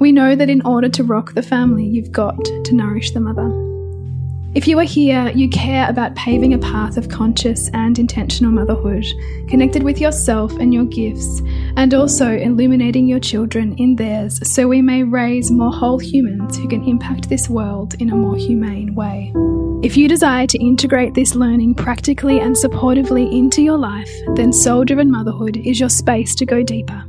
We know that in order to rock the family, you've got to nourish the mother. If you are here, you care about paving a path of conscious and intentional motherhood, connected with yourself and your gifts, and also illuminating your children in theirs so we may raise more whole humans who can impact this world in a more humane way. If you desire to integrate this learning practically and supportively into your life, then Soul Driven Motherhood is your space to go deeper.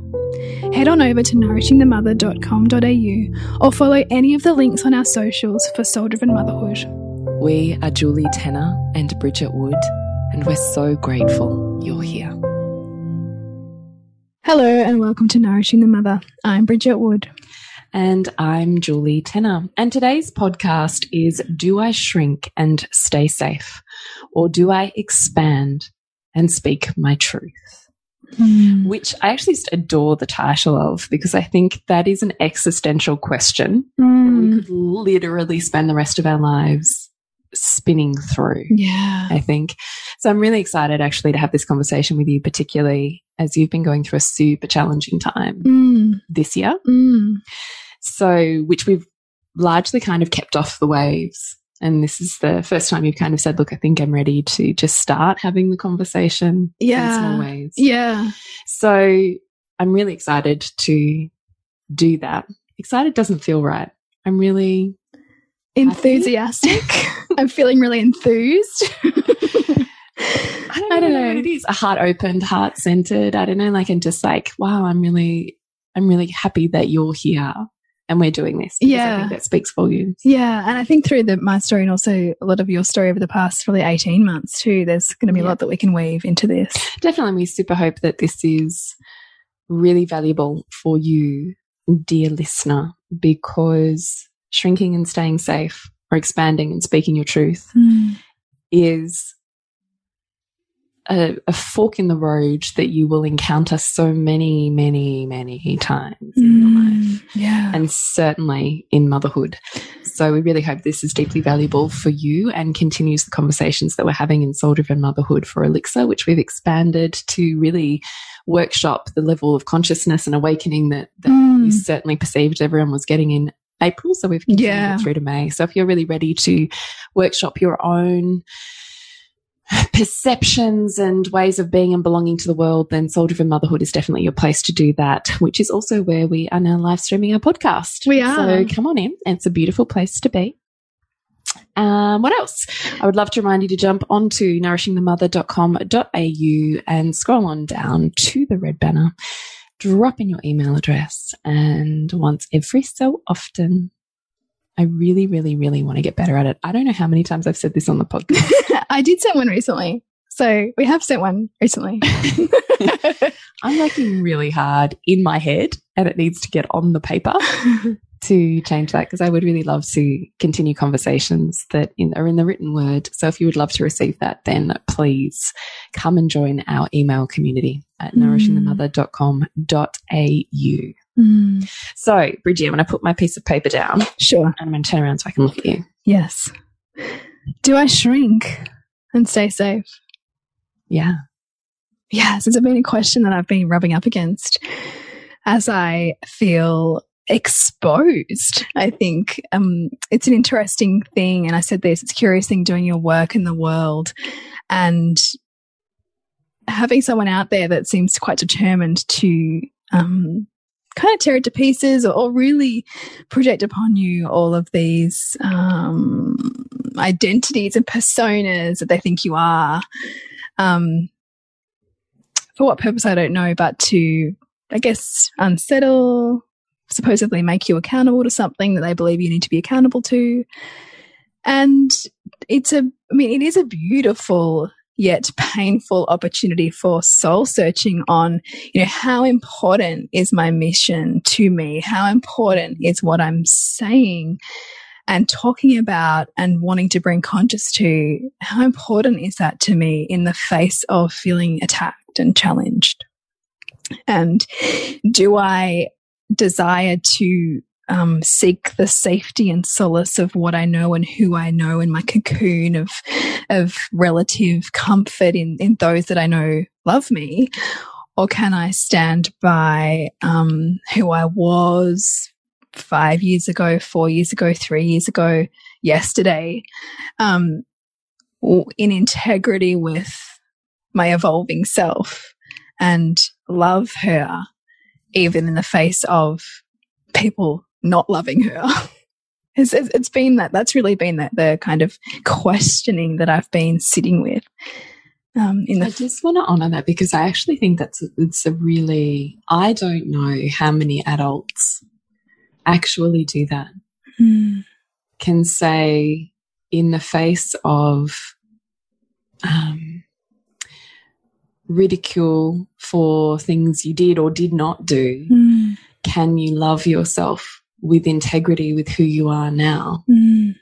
Head on over to nourishingthemother.com.au or follow any of the links on our socials for Soul Driven Motherhood. We are Julie Tenner and Bridget Wood, and we're so grateful you're here. Hello, and welcome to Nourishing the Mother. I'm Bridget Wood. And I'm Julie Tenner. And today's podcast is Do I Shrink and Stay Safe? Or Do I Expand and Speak My Truth? Mm. Which I actually adore the title of because I think that is an existential question. Mm. We could literally spend the rest of our lives spinning through. Yeah. I think. So I'm really excited actually to have this conversation with you, particularly as you've been going through a super challenging time mm. this year. Mm. So, which we've largely kind of kept off the waves. And this is the first time you've kind of said, look, I think I'm ready to just start having the conversation yeah. in small ways. Yeah. So I'm really excited to do that. Excited doesn't feel right. I'm really enthusiastic. I'm feeling really enthused. I don't, I don't know. know what it is. A heart opened, heart centered. I don't know. Like, and just like, wow, I'm really, I'm really happy that you're here and we're doing this. Yeah. I think that speaks volumes. Yeah. And I think through the, my story and also a lot of your story over the past probably 18 months too, there's going to be yeah. a lot that we can weave into this. Definitely. We super hope that this is really valuable for you, dear listener, because shrinking and staying safe or expanding and speaking your truth mm. is a, a, fork in the road that you will encounter so many, many, many times mm, in your hmm. life. Yeah. And certainly in motherhood. So we really hope this is deeply valuable for you and continues the conversations that we're having in Soul Driven Motherhood for Elixir, which we've expanded to really workshop the level of consciousness and awakening that, that mm. we certainly perceived everyone was getting in April. So we've continued yeah. through to May. So if you're really ready to workshop your own perceptions and ways of being and belonging to the world, then Soul Driven Motherhood is definitely your place to do that, which is also where we are now live streaming our podcast. We are. So come on in. It's a beautiful place to be. Um, what else? I would love to remind you to jump onto nourishingthemother.com.au and scroll on down to the red banner drop in your email address. And once every so often, I really, really, really want to get better at it. I don't know how many times I've said this on the podcast. I did send one recently. So we have sent one recently. I'm working really hard in my head and it needs to get on the paper to change that because I would really love to continue conversations that in, are in the written word. So if you would love to receive that, then please come and join our email community at mm. nourishingthemother.com.au. Mm. So, Bridgie, I'm going to put my piece of paper down. Sure. And I'm going to turn around so I can look at you. Yes. Do I shrink and stay safe? Yeah. Yes, it's been a question that I've been rubbing up against as I feel exposed. I think um, it's an interesting thing. And I said this, it's a curious thing doing your work in the world and having someone out there that seems quite determined to um, kind of tear it to pieces or, or, really project upon you all of these um, identities and personas that they think you are. Um, for what purpose, I don't know, but to, I guess, unsettle, supposedly make you accountable to something that they believe you need to be accountable to. And it's a, I mean, it is a beautiful yet painful opportunity for soul searching on, you know, how important is my mission to me? How important is what I'm saying? and talking about and wanting to bring conscious to how important is that to me in the face of feeling attacked and challenged? And do I desire to um, seek the safety and solace of what I know and who I know in my cocoon of of relative comfort in in those that I know love me, or can I stand by um, who I was five years ago, four years ago, three years ago, yesterday, um, in integrity with my evolving self and love her, even in the face of people not loving her. It's, it's been that, that's really been that the kind of questioning that I've been sitting with. Um, in the I just want to honor that because I actually think that's it's a really I don't know how many adults actually do that. Mm. Can say in the face of um, ridicule for things you did or did not do, mm. can you love yourself with integrity with who you are now? Mm.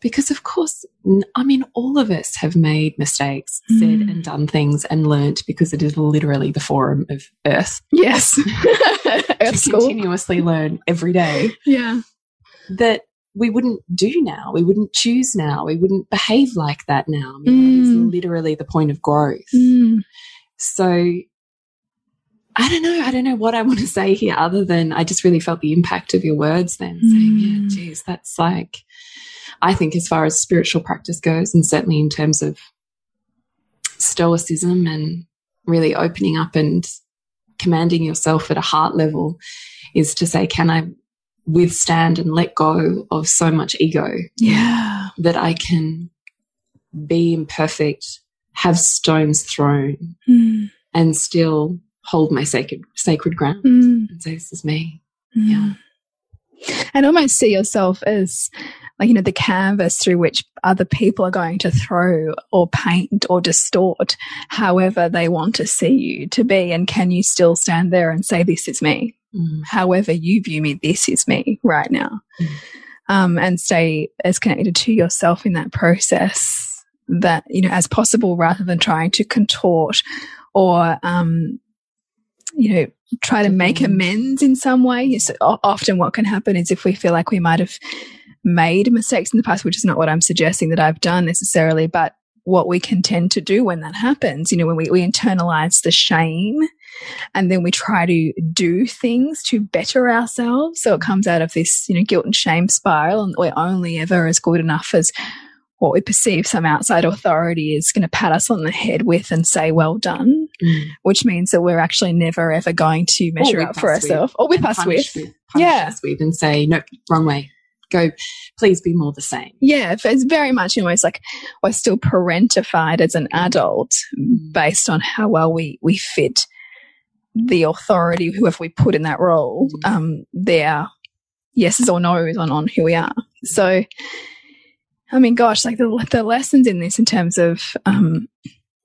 Because, of course, I mean, all of us have made mistakes, said Mm. and done things, and learnt because it is literally the forum of Earth. Yes. to At school. continuously learn every day Yeah. that we wouldn't do now. We wouldn't choose now. We wouldn't behave like that now. I mean, that is Mm. literally the point of growth. Mm. So I don't know. I don't know what I want to say here other than I just really felt the impact of your words then saying, yeah, Mm. geez, that's like, I think as far as spiritual practice goes, and certainly in terms of stoicism and really opening up and commanding yourself at a heart level is to say, can I withstand and let go of so much ego Yeah. that I can be imperfect, have stones thrown, Mm. and still hold my sacred sacred ground Mm. and say, "This is me." Yeah. And almost see yourself as like, you know, the canvas through which other people are going to throw or paint or distort however they want to see you to be. And can you still stand there and say, This is me? Mm. However you view me, this is me right now. Mm. Um, and stay as connected to yourself in that process that, you know, as possible rather than trying to contort or, um, you know, try to make amends in some way. Yes, o- often what can happen is if we feel like we might have made mistakes in the past, which is not what I'm suggesting that I've done necessarily, but what we can tend to do when that happens, you know, when we, we internalize the shame and then we try to do things to better ourselves. So it comes out of this, you know, guilt and shame spiral, and we're only ever as good enough as what we perceive some outside authority is going to pat us on the head with and say, well done, Mm. which means that we're actually never ever going to measure up for ourselves or whip And us with. with punish Yeah. us with, and say, "Nope, wrong way. Go. Please be more the same." Yeah, it's very much almost like we're still parentified as an adult Mm. based on how well we we fit the authority, whoever we put in that role, Mm. um, their yeses or nos on on who we are. So, I mean, gosh, like the the lessons in this in terms of um,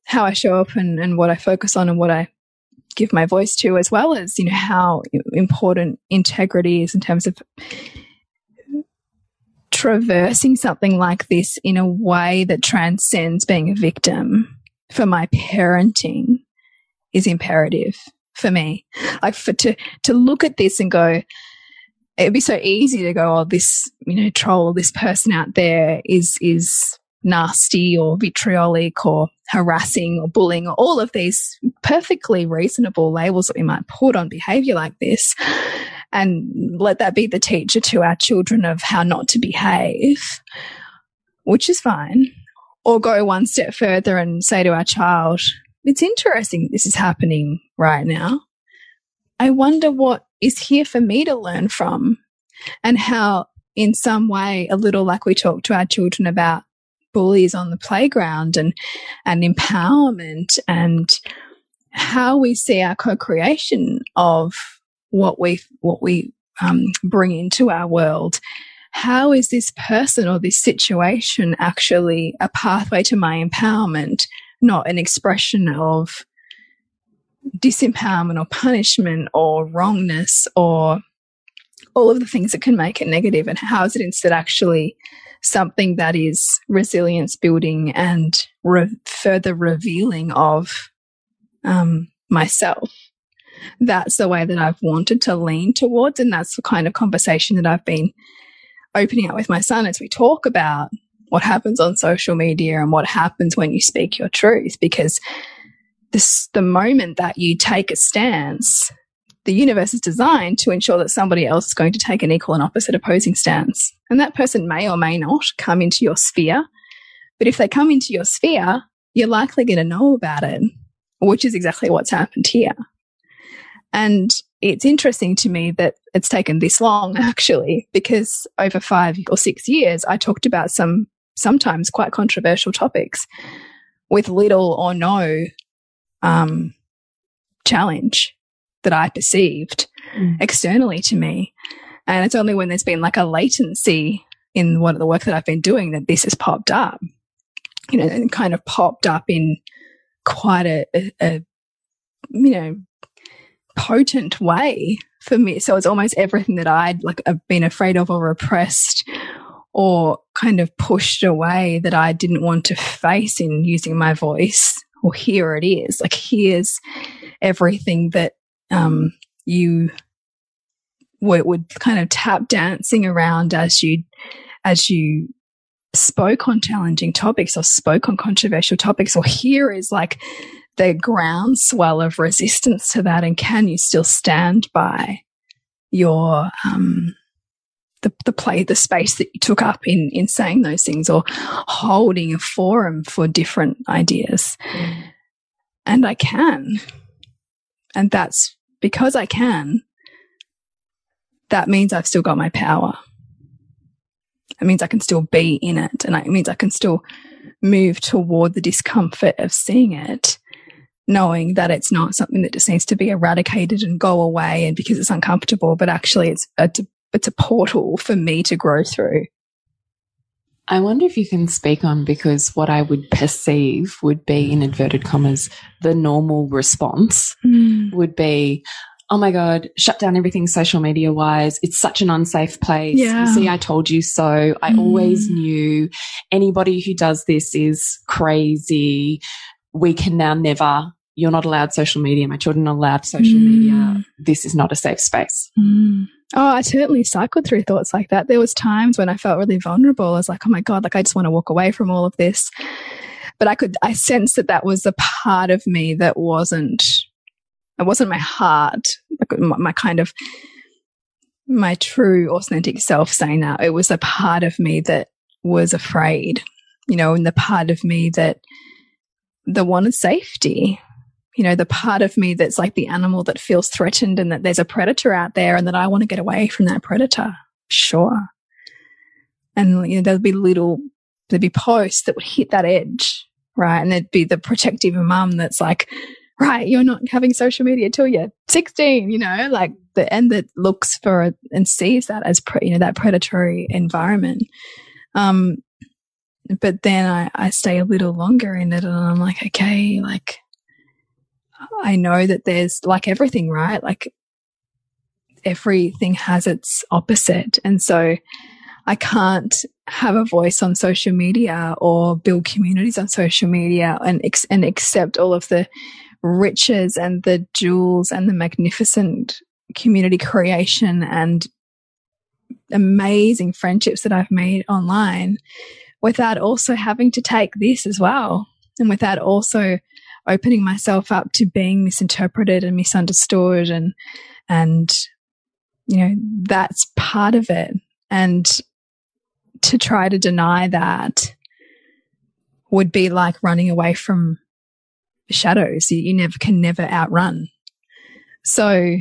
how I show up and and what I focus on and what I give my voice to, as well as you know how important integrity is in terms of traversing something like this in a way that transcends being a victim for my parenting is imperative for me. Like for to to look at this and go, it'd be so easy to go, oh, this you know troll, this person out there is is nasty or vitriolic or harassing or bullying or all of these perfectly reasonable labels that we might put on behavior like this and let that be the teacher to our children of how not to behave, which is fine. Or go one step further and say to our child, it's interesting this is happening right now. I wonder what is here for me to learn from and how, in some way, a little like we talk to our children about bullies on the playground and, and empowerment and how we see our co-creation of what we what we um, bring into our world. How is this person or this situation actually a pathway to my empowerment, not an expression of disempowerment or punishment or wrongness or all of the things that can make it negative? and how is it instead actually something that is resilience building and re further revealing of um, myself. That's the way that I've wanted to lean towards. And that's the kind of conversation that I've been opening up with my son as we talk about what happens on social media and what happens when you speak your truth. Because this, the moment that you take a stance the universe is designed to ensure that somebody else is going to take an equal and opposite opposing stance. And that person may or may not come into your sphere. But if they come into your sphere, you're likely going to know about it, which is exactly what's happened here. And it's interesting to me that it's taken this long, actually, because over five or six years, I talked about some sometimes quite controversial topics with little or no um, challenge that I perceived mm. externally to me. And it's only when there's been like a latency in what the work that I've been doing that this has popped up, you know, and kind of popped up in quite a, a, a you know, potent way for me. So it's almost everything that I'd like I've been afraid of or repressed or kind of pushed away that I didn't want to face in using my voice. Well, here it is. Like here's everything that um, you would, would kind of tap dancing around as you as you spoke on challenging topics or spoke on controversial topics or here is like the groundswell of resistance to that and can you still stand by your um the, the play the space that you took up in in saying those things or holding a forum for different ideas mm. and i can and that's because I can, that means I've still got my power. It means I can still be in it. And it means I can still move toward the discomfort of seeing it, knowing that it's not something that just needs to be eradicated and go away and because it's uncomfortable, but actually it's a, it's a portal for me to grow through. I wonder if you can speak on because what I would perceive would be, in inverted commas, the normal response mm. would be, oh my God, shut down everything social media wise. It's such an unsafe place. Yeah. See, I told you so. I mm. always knew anybody who does this is crazy. We can now never, you're not allowed social media. My children are allowed social mm. media. This is not a safe space. Mm. Oh, I certainly cycled through thoughts like that. There was times when I felt really vulnerable. I was like, oh my God, like I just want to walk away from all of this. But I could, I sensed that that was a part of me that wasn't, it wasn't my heart, my, my kind of, my true authentic self saying that. It was a part of me that was afraid, you know, and the part of me that, that wanted safety you know, the part of me that's like the animal that feels threatened and that there's a predator out there and that I want to get away from that predator. Sure. And, you know, there'll be little, there'd be posts that would hit that edge, right? And there'd be the protective mum that's like, right, you're not having social media till you're 16, you know, like the end that looks for and sees that as, you know, that predatory environment. Um, but then I, I stay a little longer in it and I'm like, okay, like, I know that there's like everything, right? Like everything has its opposite. And so I can't have a voice on social media or build communities on social media and, and accept all of the riches and the jewels and the magnificent community creation and amazing friendships that I've made online without also having to take this as well. And without also opening myself up to being misinterpreted and misunderstood and and you know that's part of it and to try to deny that would be like running away from the shadows you, you never can never outrun so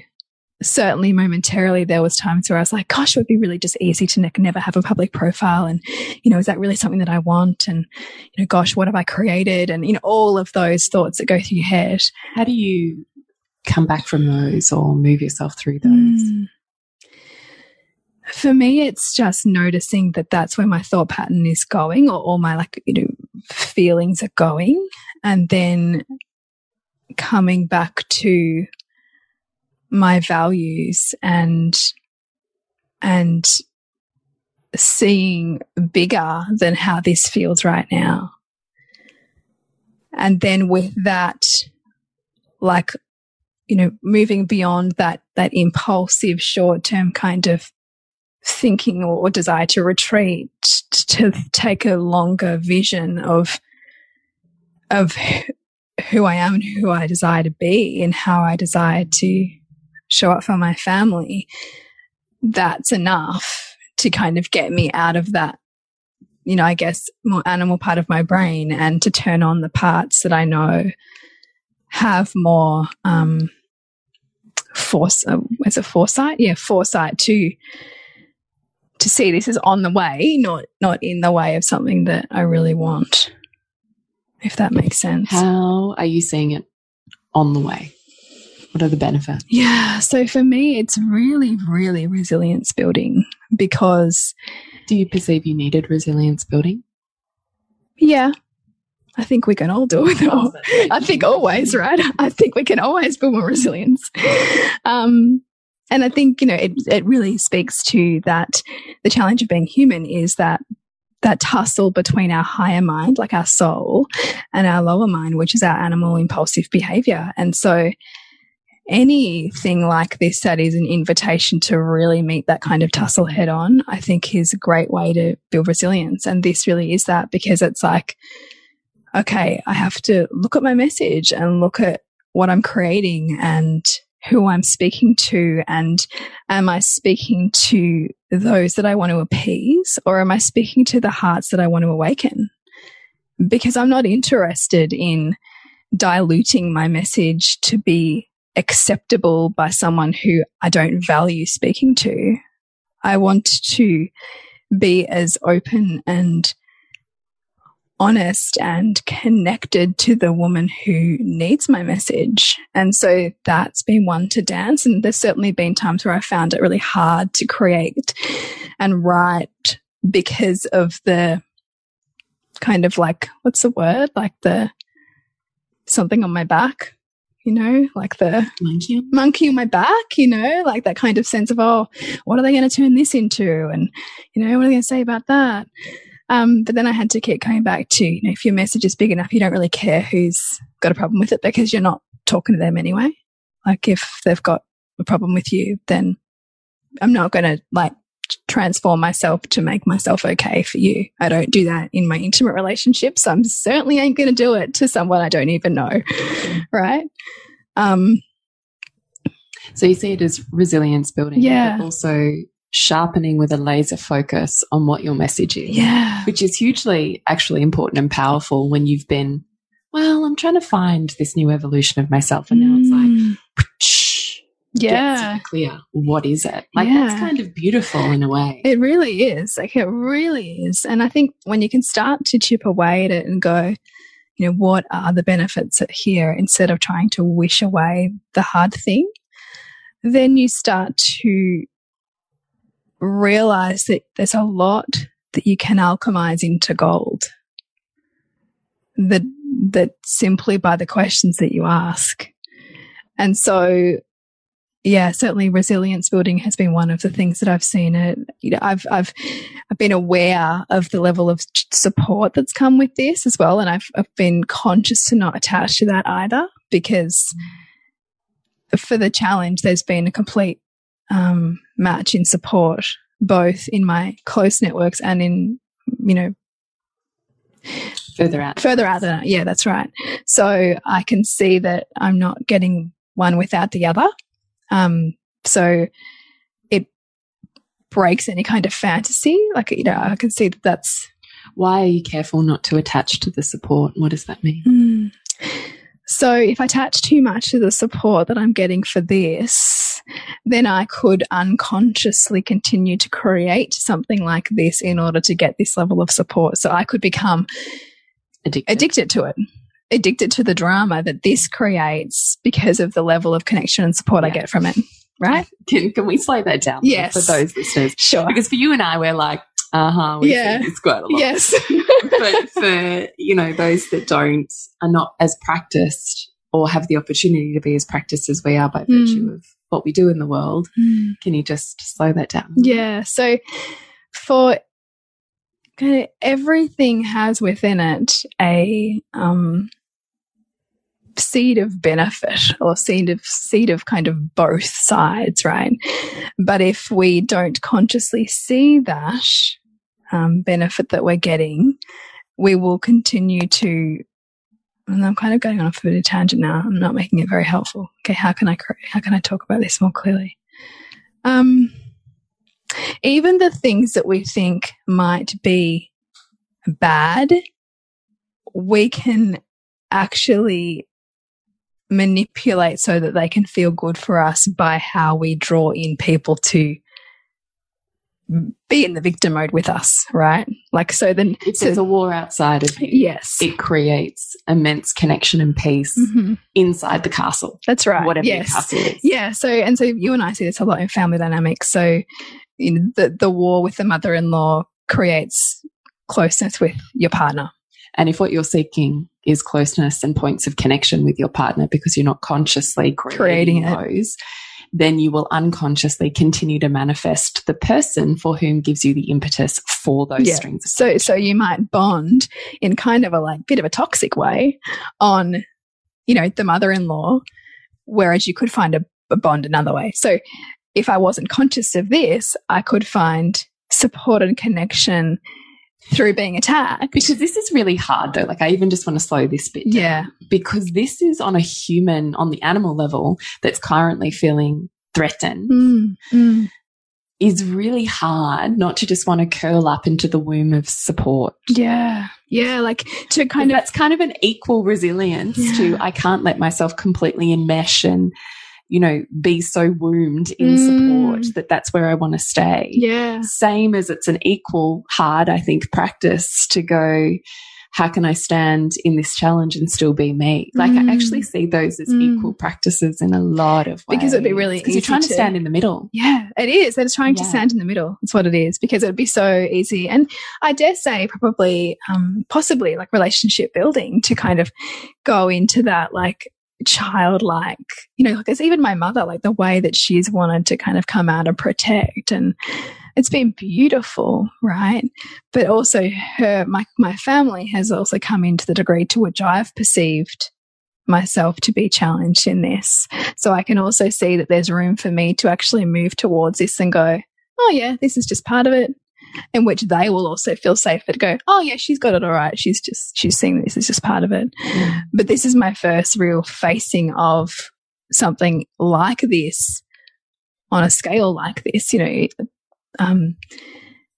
certainly momentarily there was times where I was like, gosh, it would be really just easy to ne never have a public profile. And, you know, is that really something that I want? And, you know, gosh, what have I created? And, you know, all of those thoughts that go through your head. How do you come back from those or move yourself through those? Mm. For me, it's just noticing that that's where my thought pattern is going or all my like, you know, feelings are going. And then coming back to my values and and seeing bigger than how this feels right now. And then with that, like, you know, moving beyond that, that impulsive short term kind of thinking or desire to retreat to take a longer vision of, of who I am and who I desire to be and how I desire to show up for my family. That's enough to kind of get me out of that, you know, I guess more animal part of my brain and to turn on the parts that I know have more, um, force, uh, it foresight? Yeah, foresight to, to see this is on the way, not, not in the way of something that I really want. If that makes sense. How are you seeing it on the way? What are the benefits? Yeah. So for me, it's really, really resilience building because. Do you perceive you needed resilience building? Yeah. I think we can all do it. All. I think always, right? I think we can always build more resilience. Um, and I think, you know, it, it really speaks to that the challenge of being human is that that tussle between our higher mind, like our soul, and our lower mind, which is our animal impulsive behavior. And so anything like this that is an invitation to really meet that kind of tussle head on, I think is a great way to build resilience. And this really is that because it's like, okay, I have to look at my message and look at what I'm creating and who I'm speaking to. And am I speaking to those that I want to appease or am I speaking to the hearts that I want to awaken? Because I'm not interested in diluting my message to be acceptable by someone who I don't value speaking to. I want to be as open and honest and connected to the woman who needs my message. And so that's been one to dance. And there's certainly been times where I found it really hard to create and write because of the kind of like, what's the word? Like the something on my back you know, like the monkey. monkey on my back, you know, like that kind of sense of, oh, what are they going to turn this into? And, you know, what are they going to say about that? Um, but then I had to keep coming back to, you know, if your message is big enough, you don't really care who's got a problem with it because you're not talking to them anyway. Like if they've got a problem with you, then I'm not going to like transform myself to make myself okay for you. I don't do that in my intimate relationships. I'm certainly ain't going to do it to someone I don't even know. Right. Um, so you see it as resilience building, yeah. but also sharpening with a laser focus on what your message is. Yeah. Which is hugely actually important and powerful when you've been, well, I'm trying to find this new evolution of myself. And now it's like, mm yeah. clear what is it. Like yeah. that's kind of beautiful in a way. It really is. Like it really is. And i think when you can start to chip away at it and go you know what are the benefits here instead of trying to wish away the hard thing then you start to realize that there's a lot that you can alchemize into gold. That that simply by the questions that you ask. And so yeah, certainly resilience building has been one of the things that I've seen it. You know, I've, I've, I've been aware of the level of support that's come with this as well. And I've, I've been conscious to not attach to that either because for the challenge, there's been a complete, um, match in support, both in my close networks and in, you know, further out. Further out than, yeah, that's right. So I can see that I'm not getting one without the other. Um, so it breaks any kind of fantasy. Like, you know, I can see that that's. Why are you careful not to attach to the support? What does that mean? Mm. So if I attach too much to the support that I'm getting for this, then I could unconsciously continue to create something like this in order to get this level of support. So I could become addicted, addicted to it addicted to the drama that this creates because of the level of connection and support yeah. I get from it. Right? Can, can we slow that down yes. for those listeners? Sure. Because for you and I, we're like, uh huh, we yeah. it's quite a lot. Yes. but for, you know, those that don't, are not as practiced or have the opportunity to be as practiced as we are by virtue mm. of what we do in the world. Mm. Can you just slow that down? Yeah. So for kind of everything has within it a um, seed of benefit or seed of seed of kind of both sides, right? But if we don't consciously see that um, benefit that we're getting, we will continue to. And I'm kind of going on a further tangent now. I'm not making it very helpful. Okay, how can I how can I talk about this more clearly? Um, even the things that we think might be bad, we can actually manipulate so that they can feel good for us by how we draw in people to be in the victim mode with us, right? Like, so then if so, there's a war outside of you, yes, it creates immense connection and peace mm -hmm. inside the castle. That's right. Whatever yes. the castle is. Yeah. So, and so you and I see this a lot in family dynamics. So, you know, the, the war with the mother in law creates closeness with your partner. And if what you're seeking is closeness and points of connection with your partner because you're not consciously creating, creating those, then you will unconsciously continue to manifest the person for whom gives you the impetus for those yeah. strings. So, so you might bond in kind of a like bit of a toxic way on, you know, the mother-in-law, whereas you could find a, a bond another way. So, if I wasn't conscious of this, I could find support and connection through being attacked. Because this is really hard though. Like I even just want to slow this bit. Yeah. Because this is on a human, on the animal level that's currently feeling threatened. Mm, mm. Is really hard not to just want to curl up into the womb of support. Yeah. Yeah. Like to kind of. That's kind of an equal resilience yeah. to I can't let myself completely enmesh and you know, be so wombed in mm. support that that's where I want to stay. Yeah. Same as it's an equal hard, I think, practice to go, how can I stand in this challenge and still be me? Like mm. I actually see those as mm. equal practices in a lot of ways. Because it'd be really because you're trying to, to, stand in the middle. Yeah, it is. It's trying yeah. to stand in the middle. That's what it is. Because it would be so easy. And I dare say probably um possibly like relationship building to kind of go into that like childlike, you know, there's even my mother, like the way that she's wanted to kind of come out and protect and it's been beautiful, right? But also her, my, my family has also come into the degree to which I've perceived myself to be challenged in this. So I can also see that there's room for me to actually move towards this and go, oh yeah, this is just part of it in which they will also feel safer to go, oh yeah, she's got it all right. She's just she's seeing this is just part of it. Mm. But this is my first real facing of something like this on a scale like this, you know. Um,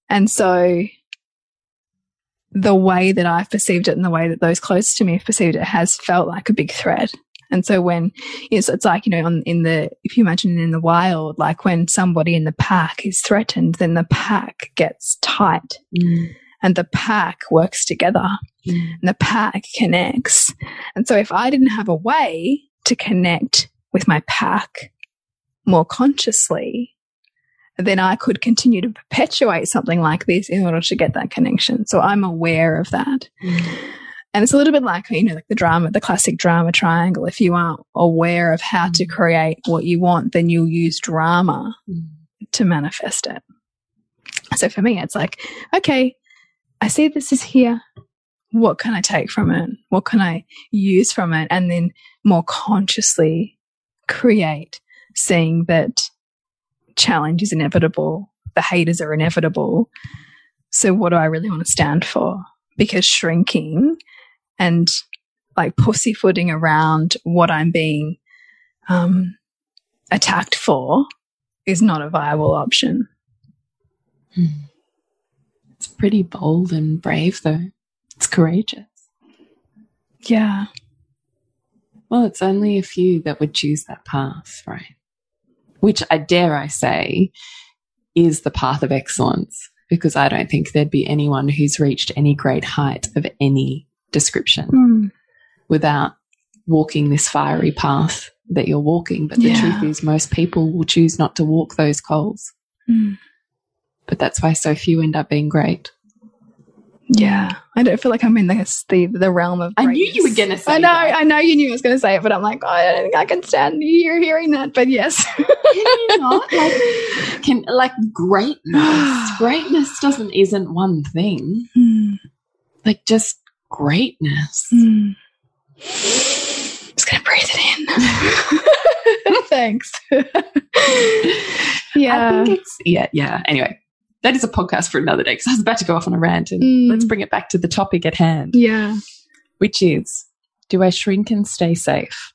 and so the way that I've perceived it and the way that those close to me have perceived it has felt like a big threat. And so when it's, it's like, you know, on, in the, if you imagine in the wild, like when somebody in the pack is threatened, then the pack gets tight mm. and the pack works together mm. and the pack connects. And so if I didn't have a way to connect with my pack more consciously, then I could continue to perpetuate something like this in order to get that connection. So I'm aware of that. Mm. And it's a little bit like, you know, like the drama, the classic drama triangle. If you aren't aware of how to mm. create what you want, then you'll use drama mm. to manifest it. So for me, it's like, okay, I see this is here. What can I take from it? What can I use from it? And then more consciously create, seeing that challenge is inevitable, the haters are inevitable. So what do I really want to stand for? Because shrinking and like pussyfooting around what I'm being um, attacked for is not a viable option. Hmm. It's pretty bold and brave, though. It's courageous. Yeah. Well, it's only a few that would choose that path, right? Which I dare I say is the path of excellence, because I don't think there'd be anyone who's reached any great height of any description mm. without walking this fiery path that you're walking. But the yeah. truth is, most people will choose not to walk those coals. Mm. But that's why so few end up being great. Yeah, I don't feel like I'm in the the, the realm of. I knew you were going to say. I know, that. I know you knew I was going to say it, but I'm like, oh, I don't think I can stand you hearing that. But yes, can you not like can like greatness? greatness doesn't isn't one thing. Mm, Like just greatness. mm. Just gonna breathe it in. Thanks. yeah. I think it's yeah, yeah. Anyway, that is a podcast for another day because I was about to go off on a rant and Mm. let's bring it back to the topic at hand, yeah. which is do I shrink and stay safe?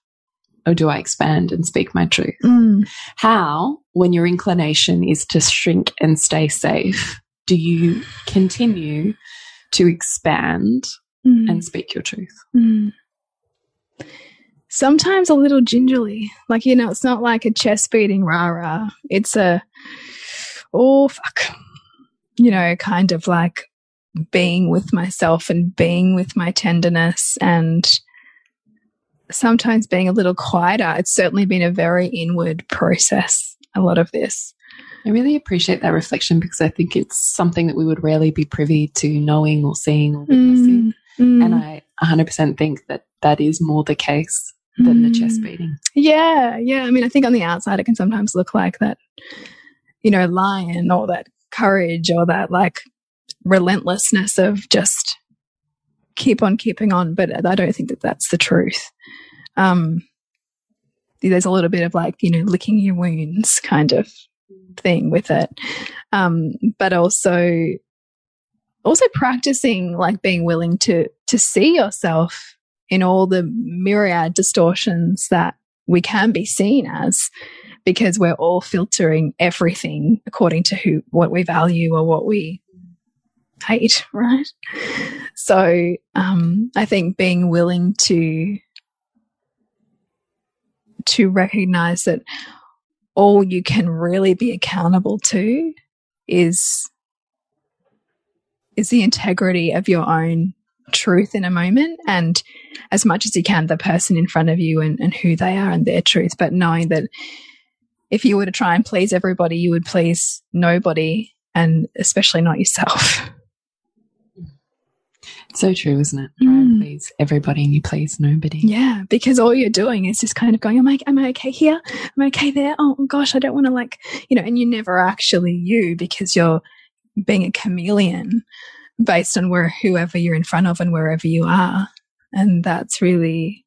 Or do I expand and speak my truth? Mm. How, when your inclination is to shrink and stay safe, do you continue to expand Mm. and speak your truth? Mm. Sometimes a little gingerly. Like, you know, it's not like a chest beating rah rah. It's a, oh, fuck. You know, kind of like being with myself and being with my tenderness and sometimes being a little quieter. It's certainly been a very inward process, a lot of this. I really appreciate that reflection because I think it's something that we would rarely be privy to knowing or seeing or witnessing. Mm. And I 100% think that that is more the case than the chest Mm. beating. Yeah, yeah. I mean, I think on the outside it can sometimes look like that, you know, lion or that courage or that like relentlessness of just keep on keeping on. But I don't think that that's the truth. Um, there's a little bit of like, you know, licking your wounds kind of thing with it. Um, but also, also practicing like being willing to, to see yourself in all the myriad distortions that we can be seen as because we're all filtering everything according to who what we value or what we hate right? So um i think being willing to to recognize that all you can really be accountable to is is the integrity of your own truth in a moment and as much as you can the person in front of you and, and who they are and their truth but knowing that if you were to try and please everybody you would please nobody and especially not yourself So true, isn't it? Try and Mm. please everybody and you please nobody. yeah because all you're doing is just kind of going am I, am I okay here am I okay there oh gosh I don't want to like you know and you're never actually you because you're being a chameleon based on where whoever you're in front of and wherever you are and that's really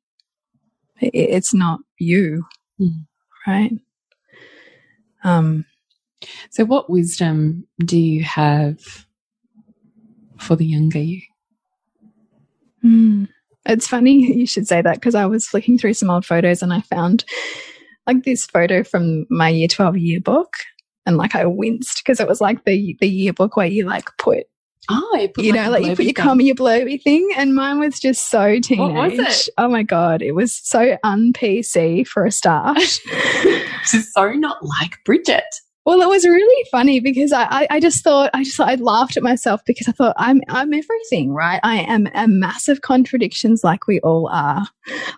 i it's not you Mm. right um So, what wisdom do you have for the younger you? Mm. It's funny you should say that because I was flicking through some old photos and I found like this photo from my year 12 yearbook and like I winced because it was like the the yearbook where you like put Oh, you, put you know like you put your thing. comma your blurby thing and mine was just so teenage. What was it? Oh my god, it was so un PC for a start. She's so not like Bridget. Well, it was really funny because I, I, I just thought I just I laughed at myself because I thought I'm I'm everything, right? I am a massive contradictions like we all are.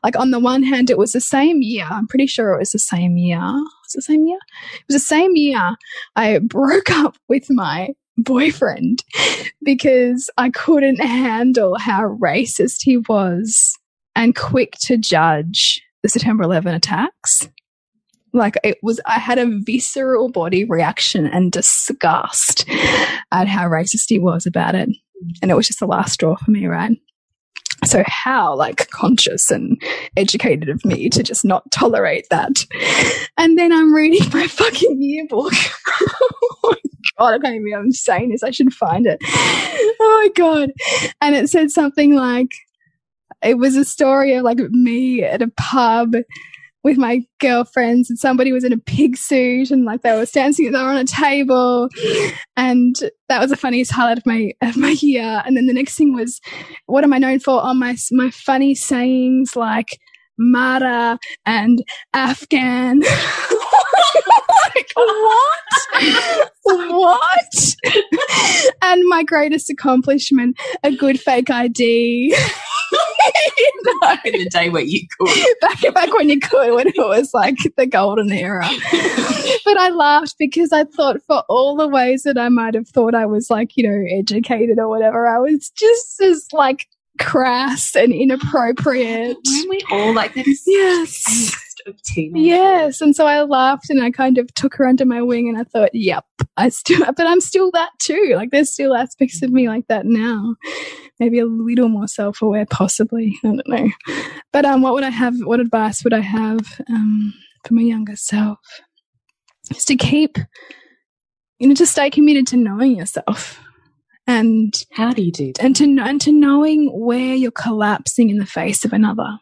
Like on the one hand, it was the same year. I'm pretty sure it was the same year. Was the same year? It was the same year I broke up with my boyfriend because I couldn't handle how racist he was and quick to judge the September 11 attacks. Like it was i had a visceral body reaction and disgust at how racist he was about it. And it was just the last straw for me right so how like conscious and educated of me to just not tolerate that? And then i'm reading my fucking yearbook. Oh god i can't even i'm saying this i should find it. Oh my god. And it said something like it was a story of like me at a pub with my girlfriends and somebody was in a pig suit and like they were dancing they were on a table. And that was the funniest highlight of my of my year. And then the next thing was what am i known for on my my funny sayings like mara and afghan like what what and my greatest accomplishment, a good fake ID. back in the day where you could. Back back when you could, when it was like the golden era. but I laughed because I thought for all the ways that I might have thought I was like, you know, educated or whatever, I was just as like crass and inappropriate. When we all like this yes. Of teenage. Yes. And so I laughed and I kind of took her under my wing and I thought, yep, I still, but I'm still that too. Like there's still aspects of me like that now. Maybe a little more self aware, possibly. I don't know. But um, what would I have? What advice would I have um, for my younger self? Is to keep, you know, to stay committed to knowing yourself and how do you do that? and to and to knowing where you're collapsing in the face of another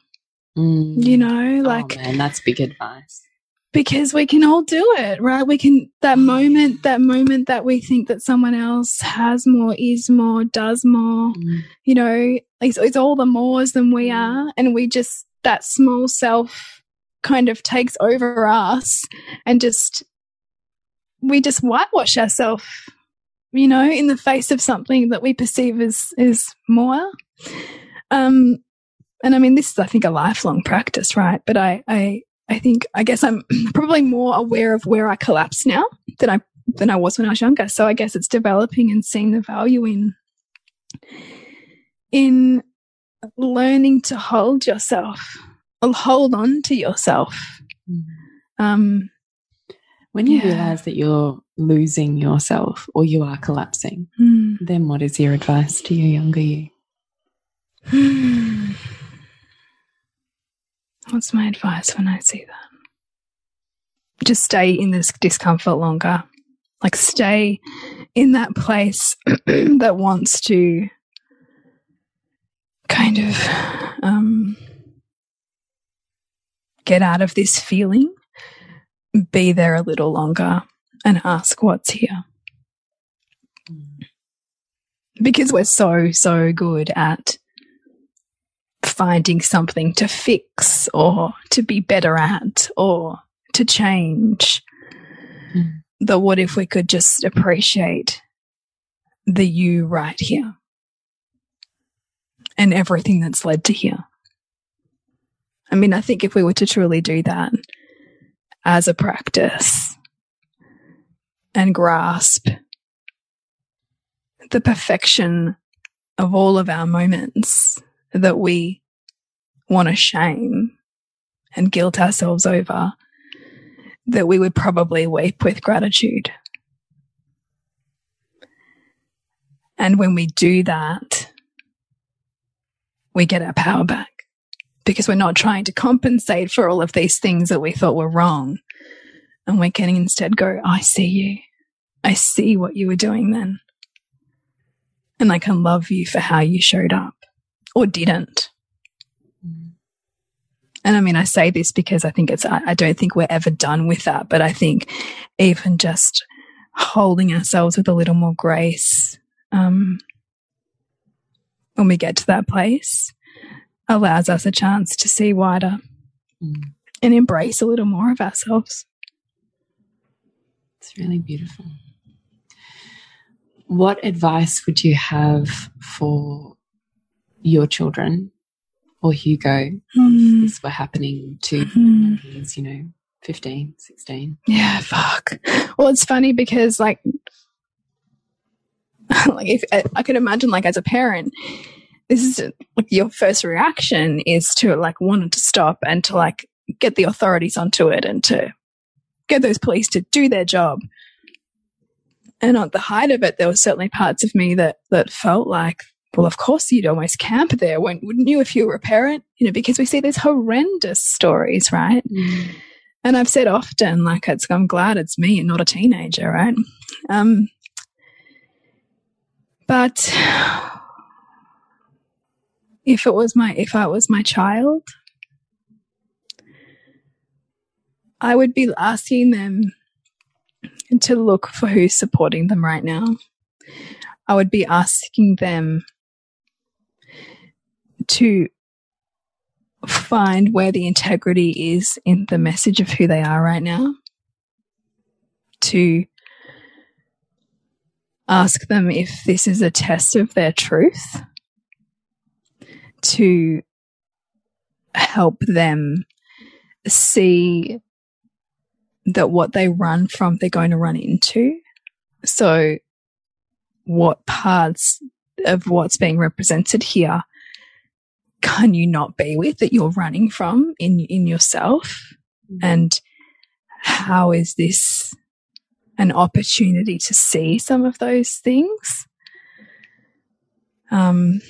Mm. you know like oh, man, that's big advice. because we can all do it right we can that moment that moment that we think that someone else has more is more does more Mm. you know it's, it's all the mores than we are and we just that small self kind of takes over us and just we just whitewash ourselves you know in the face of something that we perceive as is more um and i mean this is i think a lifelong practice right but i i i think i guess i'm probably more aware of where i collapse now than i than i was when i was younger so i guess it's developing and seeing the value in in learning to hold yourself hold on to yourself Mm. um When you Yeah. realize that you're losing yourself or you are collapsing, hmm. then what is your advice to your younger you? What's my advice when I see that? Just stay in this discomfort longer. Like, stay in that place that wants to kind of um, get out of this feeling, be there a little longer, and ask what's here. Because we're so, so good at finding something to fix or to be better at or to change. Mm. The what if we could just appreciate the you right here and everything that's led to here. I mean, I think if we were to truly do that as a practice and grasp the perfection of all of our moments that we want to shame and guilt ourselves over, that we would probably weep with gratitude. And when we do that, we get our power back because we're not trying to compensate for all of these things that we thought were wrong. And we can instead go, I see you. I see what you were doing then. And I can love you for how you showed up or didn't. And I mean, I say this because I think it's, I, I don't think we're ever done with that. But I think even just holding ourselves with a little more grace um, when we get to that place allows us a chance to see wider Mm. and embrace a little more of ourselves. It's really beautiful. What advice would you have for your children or Hugo Mm. this were happening to Mm. you know, 15, 16? Yeah, fuck. Well, it's funny because like, like if I, I could imagine like as a parent, this is like your first reaction is to like want it to stop and to like get the authorities onto it and to get those police to do their job. And at the height of it, there were certainly parts of me that that felt like, well, of course you'd almost camp there, wouldn't you, if you were a parent? You know, because we see these horrendous stories, right? And I've said often, like, it's, I'm glad it's me and not a teenager, right? Um, but if it was my, if I was my child, I would be asking them to look for who's supporting them right now. I would be asking them to find where the integrity is in the message of who they are right now. To ask them if this is a test of their truth to help them see that what they run from, they're going to run into. So, what parts of what's being represented here can you not be with that you're running from in in yourself? Mm. And how is this an opportunity to see some of those things? Um,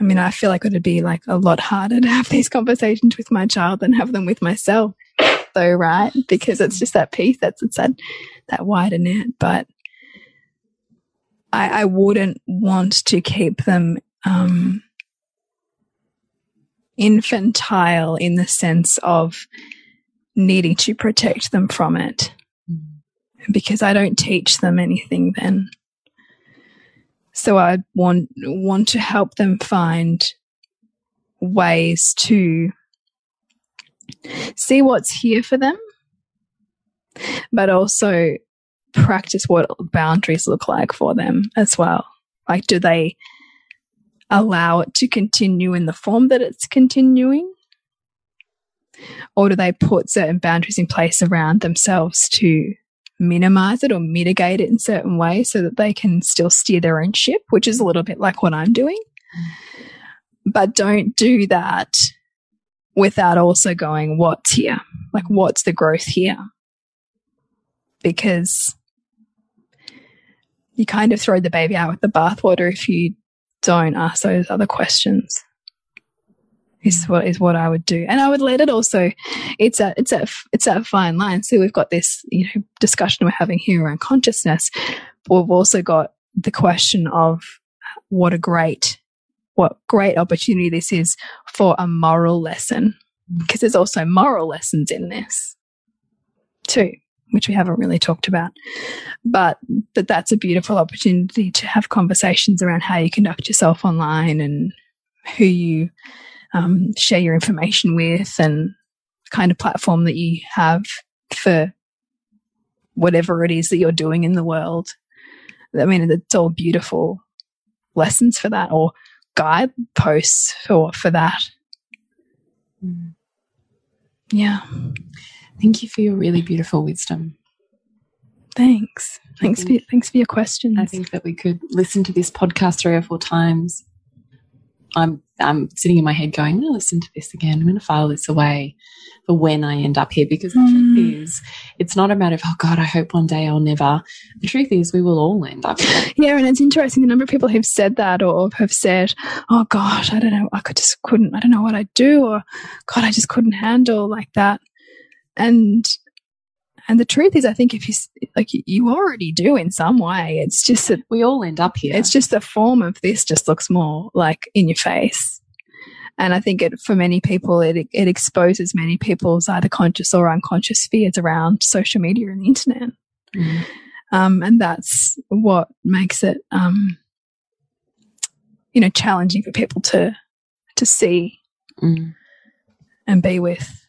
I mean, I feel like it would be like a lot harder to have these conversations with my child than have them with myself, though, right? Because it's just that piece that's it's that that wider net. But I, I wouldn't want to keep them um, infantile in the sense of needing to protect them from it mm-hmm. because I don't teach them anything then. So I want want to help them find ways to see what's here for them, but also practice what boundaries look like for them as well. Like, do they allow it to continue in the form that it's continuing? Or do they put certain boundaries in place around themselves to minimize it or mitigate it in certain ways so that they can still steer their own ship, which is a little bit like what I'm doing. But don't do that without also going, what's here? Like, what's the growth here? Because you kind of throw the baby out with the bathwater if you don't ask those other questions is what is what I would do, and I would let it also. It's a it's a it's a fine line. So we've got this you know discussion we're having here around consciousness, but we've also got the question of what a great what great opportunity this is for a moral lesson because there's also moral lessons in this too which we haven't really talked about but that that's a beautiful opportunity to have conversations around how you conduct yourself online and who you um, share your information with and kind of platform that you have for whatever it is that you're doing in the world. I mean, it's all beautiful lessons for that or guideposts for, for that. Mm. Yeah. Thank you for your really beautiful wisdom. Thanks. Thanks for thanks for your questions. I think that we could listen to this podcast three or four times I'm I'm sitting in my head going, I'm going to listen to this again. I'm going to file this away for when I end up here because the mm. truth hmm. is, it's not a matter of, oh God, I hope one day I'll never. The truth is, we will all end up here. Yeah. And it's interesting the number of people who've said that or have said, oh gosh, I don't know, I could just couldn't, I don't know what I'd do or God, I just couldn't handle like that. And and the truth is, I think if you like, you already do in some way. It's just that we all end up here. It's just the form of this just looks more like in your face. And I think it, for many people, it, it exposes many people's either conscious or unconscious fears around social media and the internet. Mm. Um, and that's what makes it, um, you know, challenging for people to, to see mm. and be with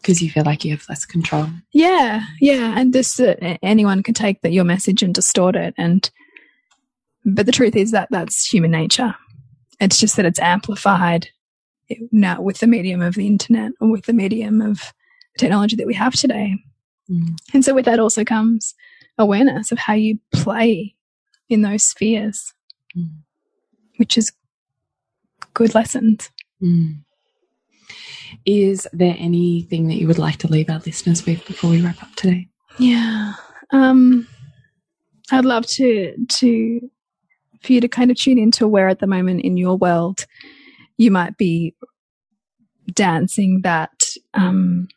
because you feel like you have less control. Yeah, yeah, and this uh, anyone can take that your message and distort it, and but the truth is that that's human nature. It's just that it's amplified now with the medium of the internet or with the medium of technology that we have today. Mm. And so with that also comes awareness of how you play in those spheres, mm. which is good lessons. Mm. Is there anything that you would like to leave our listeners with before we wrap up today? Yeah. Um, I'd love to to for you to kind of tune into where at the moment in your world you might be dancing that um,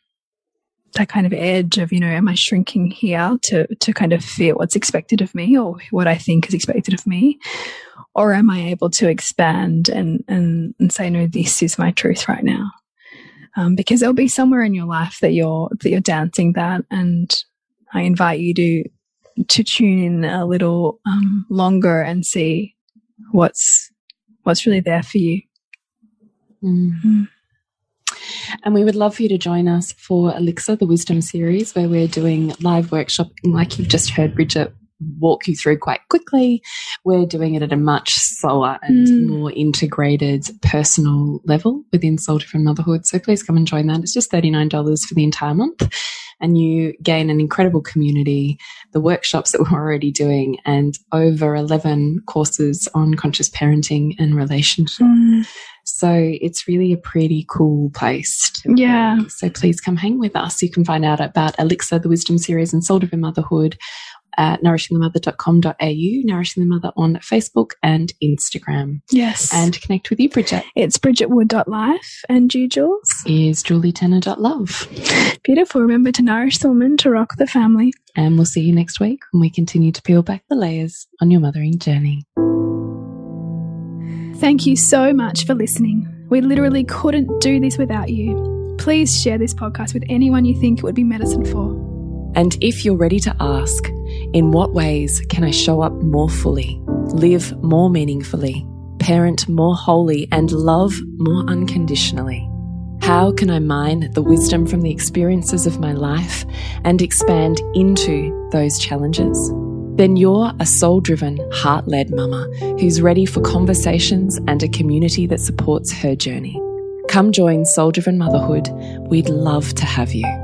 that kind of edge of you know am I shrinking here to to kind of fear what's expected of me or what I think is expected of me or am I able to expand and and, and say no this is my truth right now um, because there'll be somewhere in your life that you're that you're dancing that, and I invite you to to tune in a little um, longer and see what's what's really there for you. Mm. Mm. And we would love for you to join us for Elixir, the Wisdom series, where we're doing live workshopping, like you've just heard Bridget walk you through quite quickly. We're doing it at a much slower and mm. more integrated personal level within Soul Driven Motherhood. So please come and join that. It's just $39 for the entire month and you gain an incredible community, the workshops that we're already doing, and over 11 courses on conscious parenting and relationship. Mm. So it's really a pretty cool place. yeah. So please come hang with us. You can find out about Elixir, the Wisdom Series, and Soul Driven Motherhood at nourishingthemother.com.au, Nourishing the Mother on Facebook and Instagram. Yes. And connect with you, Bridget. It's bridgetwood.life. And you, Jules? Is julietenner.love. Beautiful. Remember to nourish the woman, to rock the family. And we'll see you next week when we continue to peel back the layers on your mothering journey. Thank you so much for listening. We literally couldn't do this without you. Please share this podcast with anyone you think it would be medicine for. And if you're ready to ask, in what ways can I show up more fully, live more meaningfully, parent more wholly, and love more unconditionally? How can I mine the wisdom from the experiences of my life and expand into those challenges? Then you're a soul driven, heart led mama who's ready for conversations and a community that supports her journey. Come join Soul Driven Motherhood. We'd love to have you.